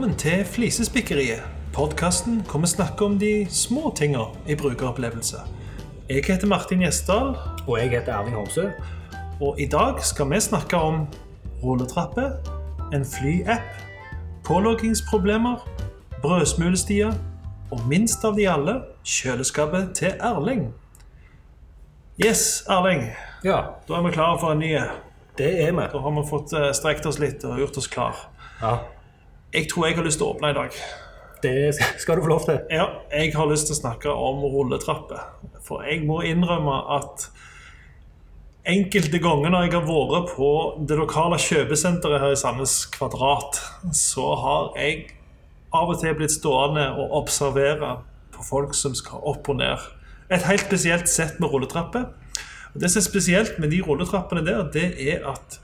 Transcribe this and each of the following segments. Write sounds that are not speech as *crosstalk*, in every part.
Velkommen til Flisespikkeriet, podkasten hvor vi snakker om de små tinga i brukeropplevelse. Jeg heter Martin Gjesdal, Og jeg heter Erling Homsø. og i dag skal vi snakke om rulletrapper, en flyapp, påloggingsproblemer, brødsmulestier og minst av de alle kjøleskapet til Erling. Yes, Erling. Ja, Da er vi klare for en ny. det er vi. Da har vi fått eh, strekt oss litt og gjort oss klar. Ja, Jeg tror jeg har lyst til å åpne i dag. Det skal du få lov til. Ja, jeg har lyst til å snakke om rulletrapper. For jeg må innrømme at enkelte ganger når jeg har vært på det lokale kjøpesenteret her i Sandnes Kvadrat, så har jeg av og til blitt stående og observere på folk som skal opp og ned. Et helt spesielt sett med rulletrapper. Og Det som er spesielt med de rulletrappene der, det er at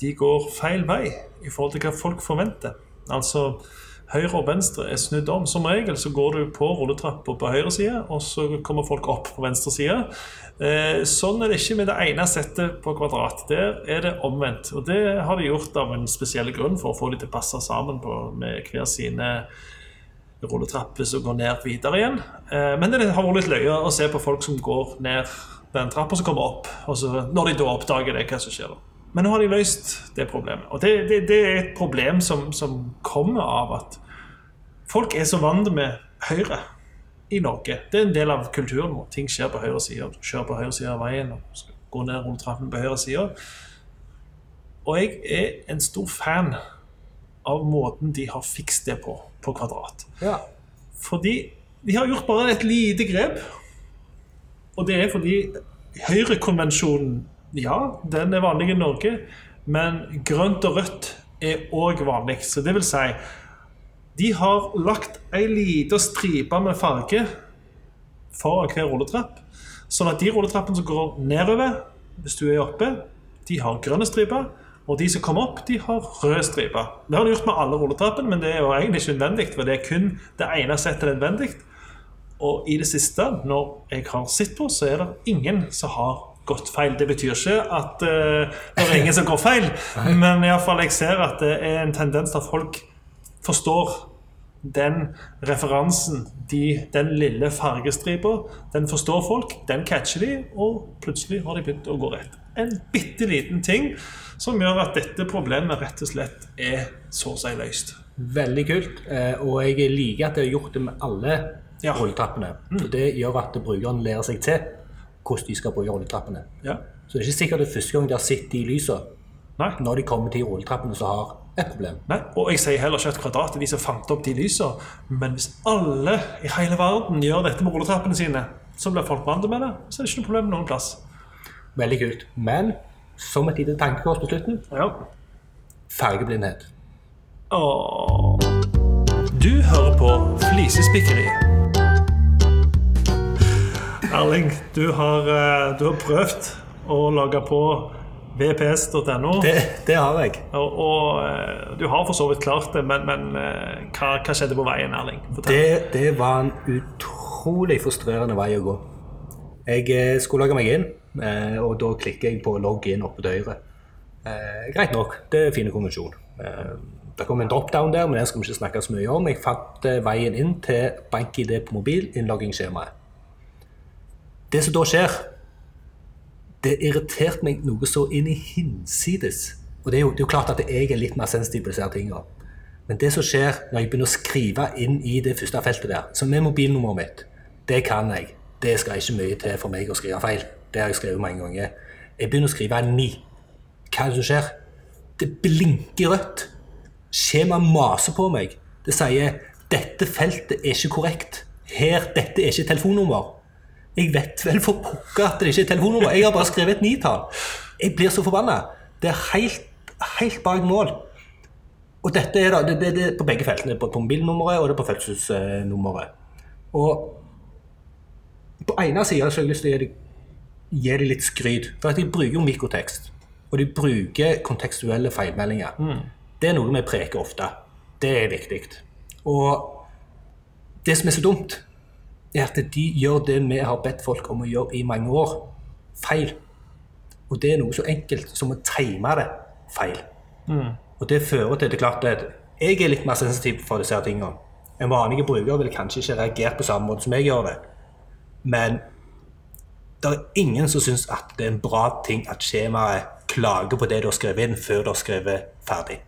de går feil vei i forhold til hva folk forventer. Altså høyre og venstre er snudd om. Som regel så går du på rulletrappa på høyre side, og så kommer folk opp på venstre side. Eh, sånn er det ikke med det ene settet på kvadrat. Der er det omvendt. Og det har de gjort av en spesiell grunn, for å få de til å passe sammen med hver sine rulletrapper som går ned videre igjen. Eh, men det har vært litt løye å se på folk som går ned den trappa som kommer opp, og så når de da oppdager det, hva som skjer da. Men nå har de løst det problemet. Og det, det, det er et problem som, som kommer av at folk er så vant med høyre i Norge. Det er en del av kulturen vår. Ting skjer på høyre side. Du kjører på høyre side av veien og skal gå ned rulletrappen på høyre side. Og jeg er en stor fan av måten de har fikst det på, på kvadrat. Ja. Fordi de har gjort bare et lite grep. Og det er fordi Høyrekonvensjonen, ja, den er vanlig i Norge, men grønt og rødt er òg vanlig. Så det vil si De har lagt ei lita stripe med farge foran hver rulletrapp. Sånn at de rulletrappene som går nedover, hvis du er oppe, de har grønne striper. Og de som kommer opp, de har røde striper. Det har de gjort med alle rulletrappene, men det er jo egentlig ikke nødvendig, for det er kun det ene settet nødvendig. Og i det siste, når jeg har sett på, så er det ingen som har gått feil. Det betyr ikke at uh, det er ingen som går feil, *laughs* men i fall jeg ser at det er en tendens til at folk forstår den referansen, de, den lille fargestripa, den forstår folk, den catcher de, og plutselig har de begynt å gå rett. En bitte liten ting som gjør at dette problemet rett og slett er så å si løst. Veldig kult. Eh, Og jeg liker at de har gjort det med alle Ja. rulletappene. Mm. Det gjør at brukeren lærer seg til hvordan de skal bruke rulletrappene. Ja. Så det er ikke sikkert det er første gang de har sett de lysene, når de kommer til rulletrappene som har et problem. Nei, og jeg sier heller ikke at Kvadrat er de som fant opp de lysene. Men hvis alle i hele verden gjør dette med rulletrappene sine, så blir folk vant med det. Så er det ikke noe problem noen plass. Veldig kult. Men som et lite tankekors på slutten Ja. fargeblindhet. Åh. Du hører på Flisespikkeri. Erling, du har, eh, du har prøvd å lage på vps.no. Det, det har jeg. Og, og eh, du har for så vidt klart det, men, men eh, hva, hva skjedde på veien, Erling? Det, det var en utrolig frustrerende vei å gå. Jeg skulle lage meg inn, og da klikker jeg på logg inn oppe til høyre. Eh, greit nok, det er fin konvensjon. Det kom en drop-down der, men den skal vi ikke snakke så mye om. Jeg fant veien inn til BankID på mobil, innloggingsskjemaet. Det som da skjer, det irriterte meg noe så inn i hinsides. Og det er, jo, det er jo klart at jeg er litt mer sensitiv på disse tingene. Men det som skjer når jeg begynner å skrive inn i det første feltet der, som er mobilnummeret mitt, det kan jeg. Det skal ikke mye til for meg å skrive feil. Det har jeg skrevet mange ganger. Jeg begynner å skrive en ni. Hva er det som skjer? Det blinker rødt. Skjemaet maser på meg. Det sier 'dette feltet er ikke korrekt'. Her, dette er ikke telefonnummer. Jeg vet vel for pokker at det ikke er telefonnummer. Jeg har bare skrevet et nitall. Jeg blir så forbanna. Det er helt, helt bak mål. Og dette er da, det, det, det er på begge feltene. På, på mobilnummeret og det er på fødselsnummeret. Og på ene sida har jeg lyst til å gi dem, litt skryt. For at de bruker jo mikrotekst. Og de bruker kontekstuelle feilmeldinger. Det er noe vi preker ofte. Det er viktig. Og det som er så dumt, er at de gjør det vi har bedt folk om å gjøre i mange år. Feil. Og det er noe så enkelt som å time det feil. Og det fører til det klart at jeg er litt mer sensitiv for disse tingene. En vanlig bruker ville kanskje ikke reagert på samme måte som jeg gjør det. Men det er ingen som syns at det er en bra ting at skjemaet klager på det du har skrevet inn, før du har skrevet ferdig.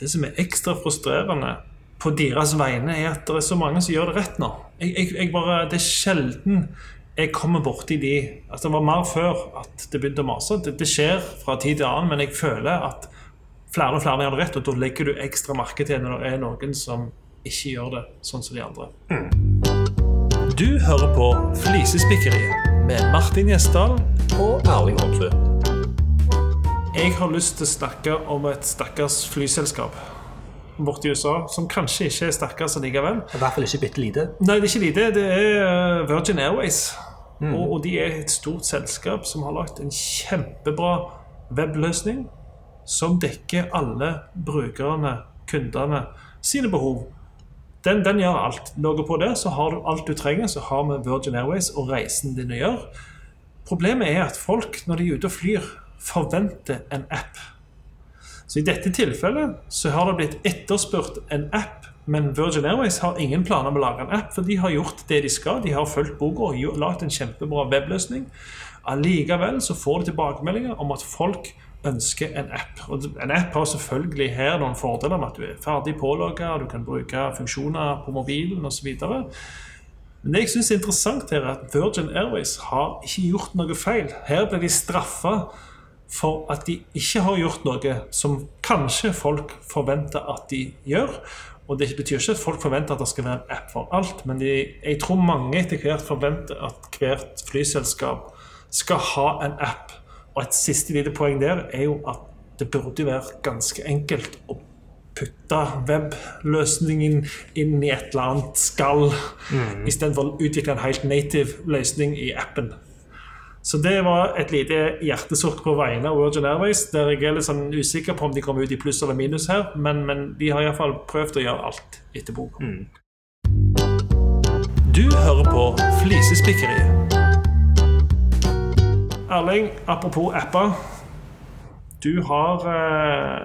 Det som er ekstra frustrerende på deres vegne, er at det er så mange som gjør det rett nå. Jeg, jeg, jeg bare, det er sjelden jeg kommer borti de altså Det var mer før at det begynte å mase. Det, det skjer fra tid til annen, men jeg føler at flere og flere gjør det rett, og da legger du ekstra merke til når det er noen som ikke gjør det sånn som de andre. Du hører på Flisespikkeriet med Martin Gjesdal. Og Erling Homsø. Jeg har lyst til å snakke om et stakkars flyselskap borte i USA, som kanskje ikke er sterkest likevel. I hvert fall ikke bitte lite. Nei, det er ikke lite. Det er eh, Virgin Airways. Og, og de er et stort selskap som har lagt en kjempebra webløsning som dekker alle brukerne, kundene, sine behov. Den, den gjør alt. Logger på det, så har du alt du trenger. Så har vi Virgin Airways og reisen din å gjøre. Problemet er at folk, når de er ute og flyr, forventer en app. Så i dette tilfellet så har det blitt etterspurt en app, men Virgin Airways har ingen planer om å lage en app, for de har gjort det de skal. De har fulgt boka og lagd en kjempebra webløsning. Allikevel så får de tilbakemeldinger om at folk ønsker en app. Og en app har selvfølgelig her noen fordeler med at du er ferdig pålogga, du kan bruke funksjoner på mobilen osv. Men det jeg synes er interessant her, er at Virgin Airways har ikke gjort noe feil. Her ble de straffa for at de ikke har gjort noe som kanskje folk forventer at de gjør. Og det betyr ikke at folk forventer at det skal være en app for alt, men de, jeg tror mange etter hvert forventer at hvert flyselskap skal ha en app. Og et siste lite poeng der er jo at det burde være ganske enkelt å putte webløsningen inn i et eller annet skall, istedenfor å utvikle en helt native løsning i appen. Så det var et lite hjertesort på vegne av Virgin Airways, der jeg er litt sånn usikker på om de kommer ut i pluss eller minus her, men, men de har iallfall prøvd å gjøre alt etter boka. Du hører på Flisespikkeriet. Erling, apropos apper. Du har eh,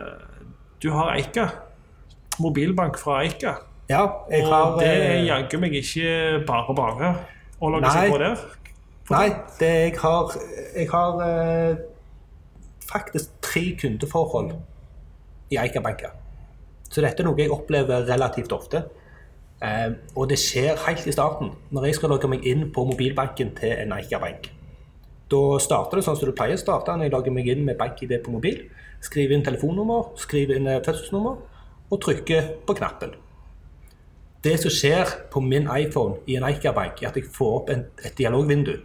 Du har Eika. Mobilbank fra Eika. Ja, jeg har Og det er eh, jaggu meg ikke bare bare å lage seg på der. Nei, det jeg har Jeg har eh, faktisk tre kundeforhold i Eika-banker. Så dette er noe jeg opplever relativt ofte. Eh, og det skjer helt i starten, når jeg skal logge meg inn på mobilbanken til en Eika-bank. Da starter det sånn som du pleier å starte når jeg logger meg inn med bank-ID på mobil. Skriver inn telefonnummer, skriver inn eh, fødselsnummer og trykker på knappen. Det som skjer på min iPhone i en Eika-bank, er at jeg får opp en, et dialogvindu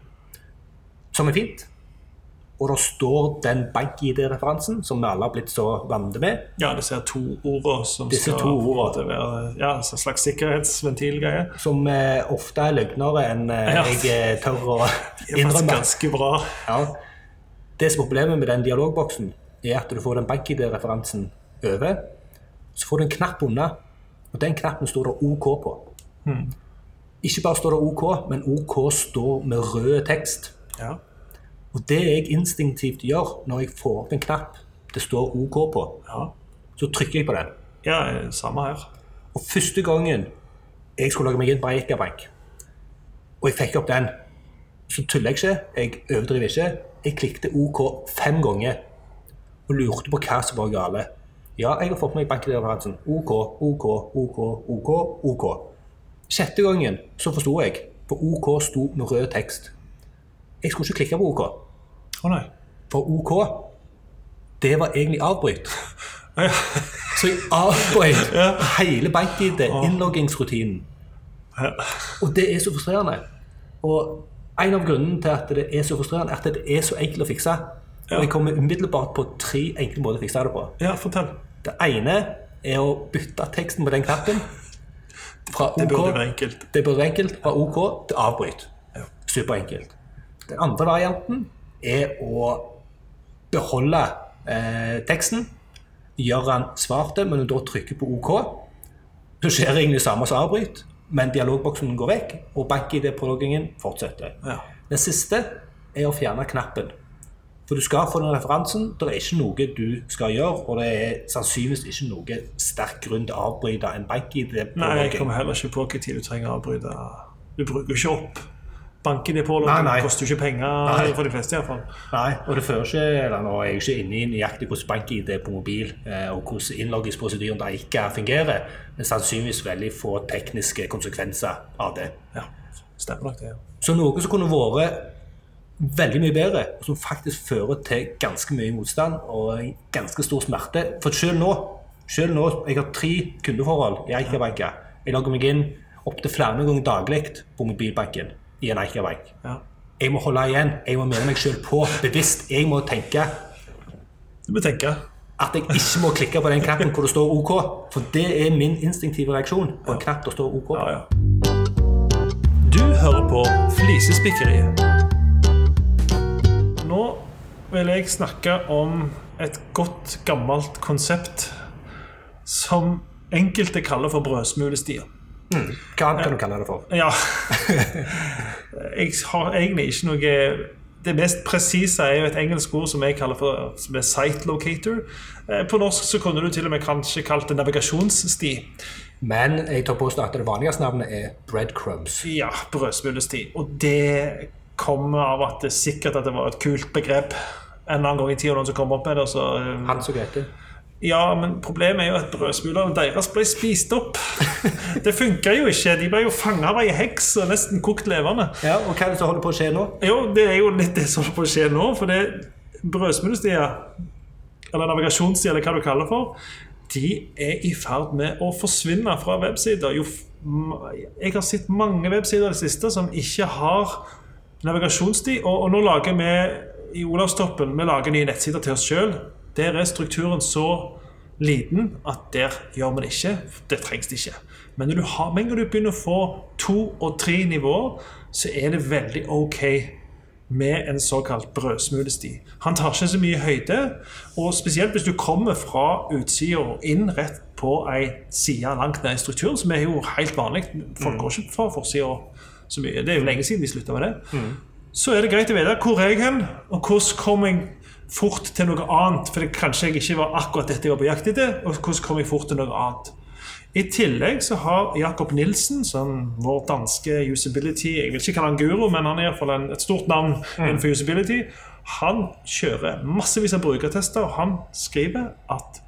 som er fint. Og da står den bank-ID-referansen, som vi alle har blitt så vant med. Ja, disse to ordene som Disse skal to ordene. være ja, en slags sikkerhetsventilgreie. Som eh, ofte er løgnere enn eh, Ja. jeg eh, tør å *laughs* Det er innrømme. ganske bra. Ja. Det som er problemet med den dialogboksen, er at du får den bank-ID-referansen over. Så får du en knapp unna, og den knappen står det OK på. Ikke bare står det OK, men OK står med rød tekst. Ja. Og det jeg instinktivt gjør når jeg får opp en knapp det står OK på, Ja. så trykker jeg på den. ja, samme her. Og første gangen jeg skulle lage meg en Breikabank, og jeg fikk opp den, så tuller jeg ikke, jeg overdriver ikke. Jeg klikket OK fem ganger og lurte på hva som var gale. Ja, jeg har fått meg bankreferansen. OK, OK, OK, OK, OK. Sjette gangen så forsto jeg, for OK sto med rød tekst. Jeg skulle ikke klikke på OK, Å nei. for OK, det var egentlig avbryt. *laughs* Ja. Så jeg avbrøt *laughs* hele bank-ID, innloggingsrutinen. Ja. Og det er så frustrerende. Og en av grunnene til at det er så frustrerende, er at det er så enkelt å fikse. Og jeg kommer umiddelbart på tre enkle måter å fikse det på. ja, fortell. Det ene er å bytte teksten på den knappen. Fra Det burde være enkelt. det burde være enkelt. Fra OK til avbryt. Superenkelt. Den andre varianten er å beholde eh, teksten. Gjøre den svarte, men du da trykker på OK. Så skjer egentlig det samme som avbryt, men dialogboksen går vekk, og bank-ID-prologgingen fortsetter. Ja. Den siste er å fjerne knappen. For du skal få den referansen. Det er ikke noe du skal gjøre, og det er sannsynligvis ikke noe sterk grunn til å avbryte en bank-ID. Nei, jeg kommer heller ikke på hvilken tid du trenger å avbryte. Du bruker ikke opp banken er på Nei, nei. Det koster jo ikke penger Nei. for de fleste, iallfall. Nei, og det fører ikke, eller nå er jeg ikke inne i nøyaktig hvordan bank-ID på mobil eh, og hvordan innloggingsprosedyren der ikke fungerer, men sannsynligvis veldig få tekniske konsekvenser av det. Ja, stemmer nok det. ja. Så noe som kunne vært veldig mye bedre, og som faktisk fører til ganske mye motstand og ganske stor smerte. For selv nå, selv nå jeg har tre kundeforhold i Eika-banka. Jeg logger meg inn opptil flere ganger daglig på mobilbanken i en Eika-bank. Ja. Jeg må holde igjen. Jeg må minne meg selv på bevisst. Jeg må tenke Du må tenke. at jeg ikke må klikke på den knappen hvor det står OK. For det er min instinktive reaksjon på en knapp det står OK. på. Ja, ja. Du hører på Flisespikkeriet. Nå vil jeg snakke om et godt, gammelt konsept som enkelte kaller for brødsmulestier. Hva annet kan du kalle det for? Ja. *laughs* Jeg har egentlig ikke noe Det mest presise er jo et engelsk ord som jeg kaller for som er site locator. Eh, På norsk så kunne du til og med kanskje kalt det navigasjonssti. Men jeg tar påstå at det vanligste navnet er breadcrumbs. Ja, brødsmulesti. Og det kommer av at det sikkert at det var et kult begrep en eller annen gang i tida noen som kom opp med det. Så, eh, Hans og Grete. Ja, men problemet er jo at brødsmulene deres ble spist opp. *laughs* Det funka jo ikke. De ble jo fanga av ei heks og nesten kokt levende. Ja, og hva er det som holder på å skje nå? Jo, det er jo litt det som holder på å skje nå. For det brødsmulestier, eller navigasjonsstier, eller hva du kaller det for, de er i ferd med å forsvinne fra websider. Jo, jeg har sett mange websider i det siste som ikke har navigasjonstid. Og, og nå lager vi i Olavstoppen vi lager nye nettsider til oss sjøl. Der er strukturen så liten at der gjør vi det ikke. Det trengs det ikke. Men når du, har, men når du begynner å få to og tre nivåer, så er det veldig ok med en såkalt brødsmulesti. Han tar ikke så mye høyde, og spesielt hvis du kommer fra utsida og inn rett på ei side langt ned i strukturen, som er jo helt vanlig. Folk går ikke fra forsida så mye. Det er jo lenge siden de slutta med det. Så er det greit å vite hvor er jeg hen, og hvordan kommer jeg fort til noe annet. For det, kanskje jeg ikke var akkurat dette jeg var på jakt etter, og hvordan kom jeg fort til noe annet. I tillegg så har Jakob Nilsen, som vår danske usability Jeg vil ikke kalle han guru, men han er i hvert fall et stort navn innenfor usability. Han kjører massevis av brukertester, og han skriver at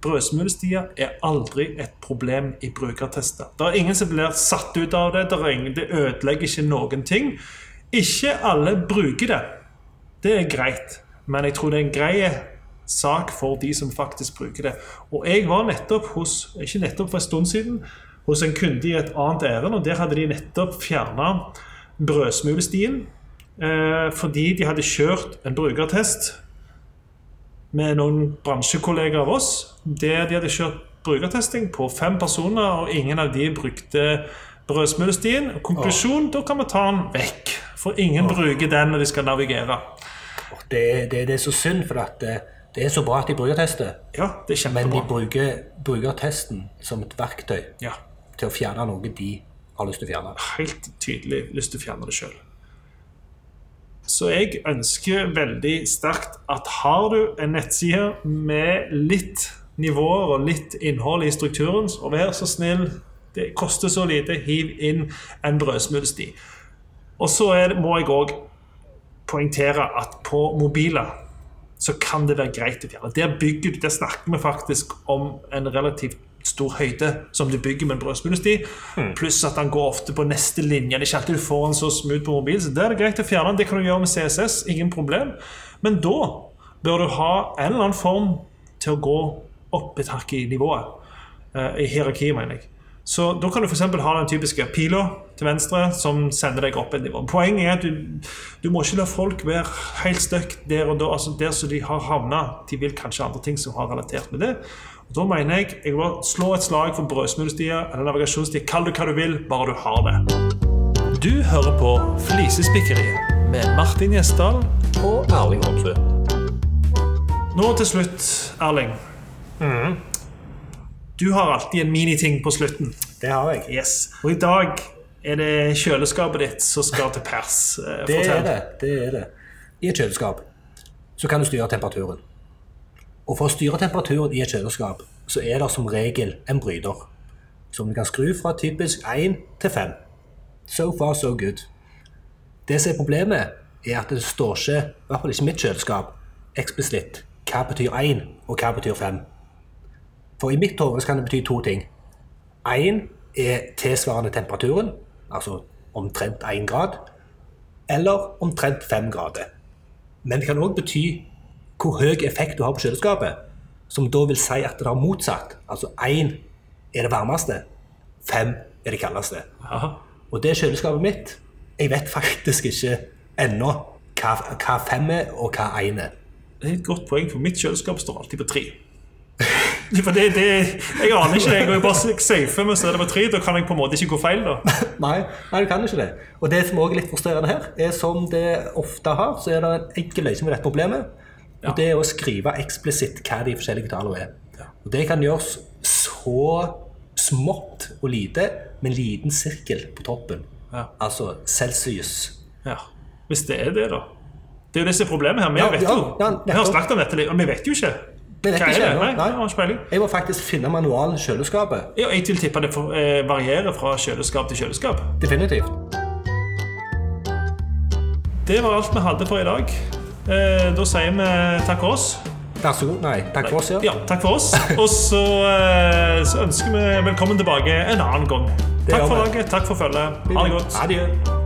brødsmulestier er aldri et problem i brukertester. Det er ingen som blir satt ut av det, det ødelegger ikke noen ting. Ikke alle bruker det. Det er greit, men jeg tror det er en grei sak for de som faktisk bruker det. Og jeg var nettopp hos, ikke nettopp for en stund siden, hos en kunde i et annet ærend, og der hadde de nettopp fjerna brødsmulestien eh, fordi de hadde kjørt en brukertest med noen bransjekollegaer av oss, der de hadde kjørt brukertesting på fem personer, og ingen av de brukte brødsmulestien. Konklusjon, da kan vi ta den vekk. For ingen bruker den når de skal navigere. Det, det, det er så synd, for at det, det er så bra at de brukertester. Ja, det er Men de bruker, bruker testen som et verktøy Ja, til å fjerne noe de har lyst til å fjerne. helt tydelig lyst til å fjerne det sjøl. Så jeg ønsker veldig sterkt at har du en nettside med litt nivåer og litt innhold i strukturen, så vær så snill, det koster så lite, hiv inn en brødsmulesti. Og så er, må jeg òg poengtere at på mobiler så kan det være greit å fjerne. Der, bygger, du- der snakker vi faktisk om en relativt stor høyde som du bygger med en brødsmulesti, pluss at den går ofte på neste linje. Det er ikke alltid du får den så smooth på mobil, så der er det greit å fjerne den. Det kan du gjøre med CSS, ingen problem. Men da bør du ha en eller annen form til å gå opp et hakk i nivået. eh, I hierarkiet, mener jeg. Så da kan du f.eks. ha den typiske pila til venstre som sender deg opp et nivå. Poenget er at du, du må ikke la folk være helt stuck der og da, altså der som de har havna. De vil kanskje andre ting som har relatert med det. Og Da mener jeg jeg vil slå et slag for brødsmulestier eller navigasjonstier. Kall det hva du vil, bare du har det. Du hører på Flisespikkeriet med Martin Gjesdal. Og Erling Homsø. Nå til slutt, Erling. Du har alltid en miniting på slutten. Det har jeg. Yes. Og i dag er det kjøleskapet ditt som skal til pers. Eh, Det fortell. er det. det er det. I et kjøleskap så kan du styre temperaturen. Og for å styre temperaturen i et kjøleskap, så er det som regel en bryter. Som du kan skru fra typisk 1 til 5. So far, so good. Det som er problemet, er at det står ikke, i hvert fall ikke mitt kjøleskap, eksplisitt hva betyr 1 og hva betyr 5. For i mitt hode kan det bety to ting. 1 er tilsvarende temperaturen, altså omtrent 1 grad, eller omtrent 5 grader. Men det kan òg bety hvor høy effekt du har på kjøleskapet, som da vil si at det er motsatt. Altså 1 er det varmeste, 5 er det kaldeste. Aha. Og det kjøleskapet mitt Jeg vet faktisk ikke ennå hva, hva 5 er, og hva 1 er. Det er et godt poeng, for mitt kjøleskap står alltid på tre. *laughs* For det, det, jeg aner ikke det. Jeg bare safer med se på tre. Da kan jeg på en måte ikke gå feil. da. *laughs* Nei, nei, du kan ikke det. Og det som også er litt frustrerende her, er som det ofte har, så er det en enkel løsning på dette problemet. Og det er å skrive eksplisitt hva de forskjellige tallene er. Og det kan gjøres så smått og lite med en liten sirkel på toppen. Ja. Altså Celsius. Ja. Hvis det er det, da. Det er jo det som er problemet her. Vi vet jo, vi har snakket om dette, og vi vet jo ikke. Vi vet Hva ikke Nei, nei. jeg ikke. Jeg må faktisk finne manualen i kjøleskapet. Ja, Jeg vil tippe det for, eh, varierer fra kjøleskap til kjøleskap. Definitivt. Det var alt vi hadde for i dag. Eh, da sier vi takk for oss. Vær så god. Nei, takk for oss. Ja. Ja, takk for oss. Og så, eh, så ønsker vi velkommen tilbake en annen gang. Takk for laget, takk for følget. Ha det godt. Adjø.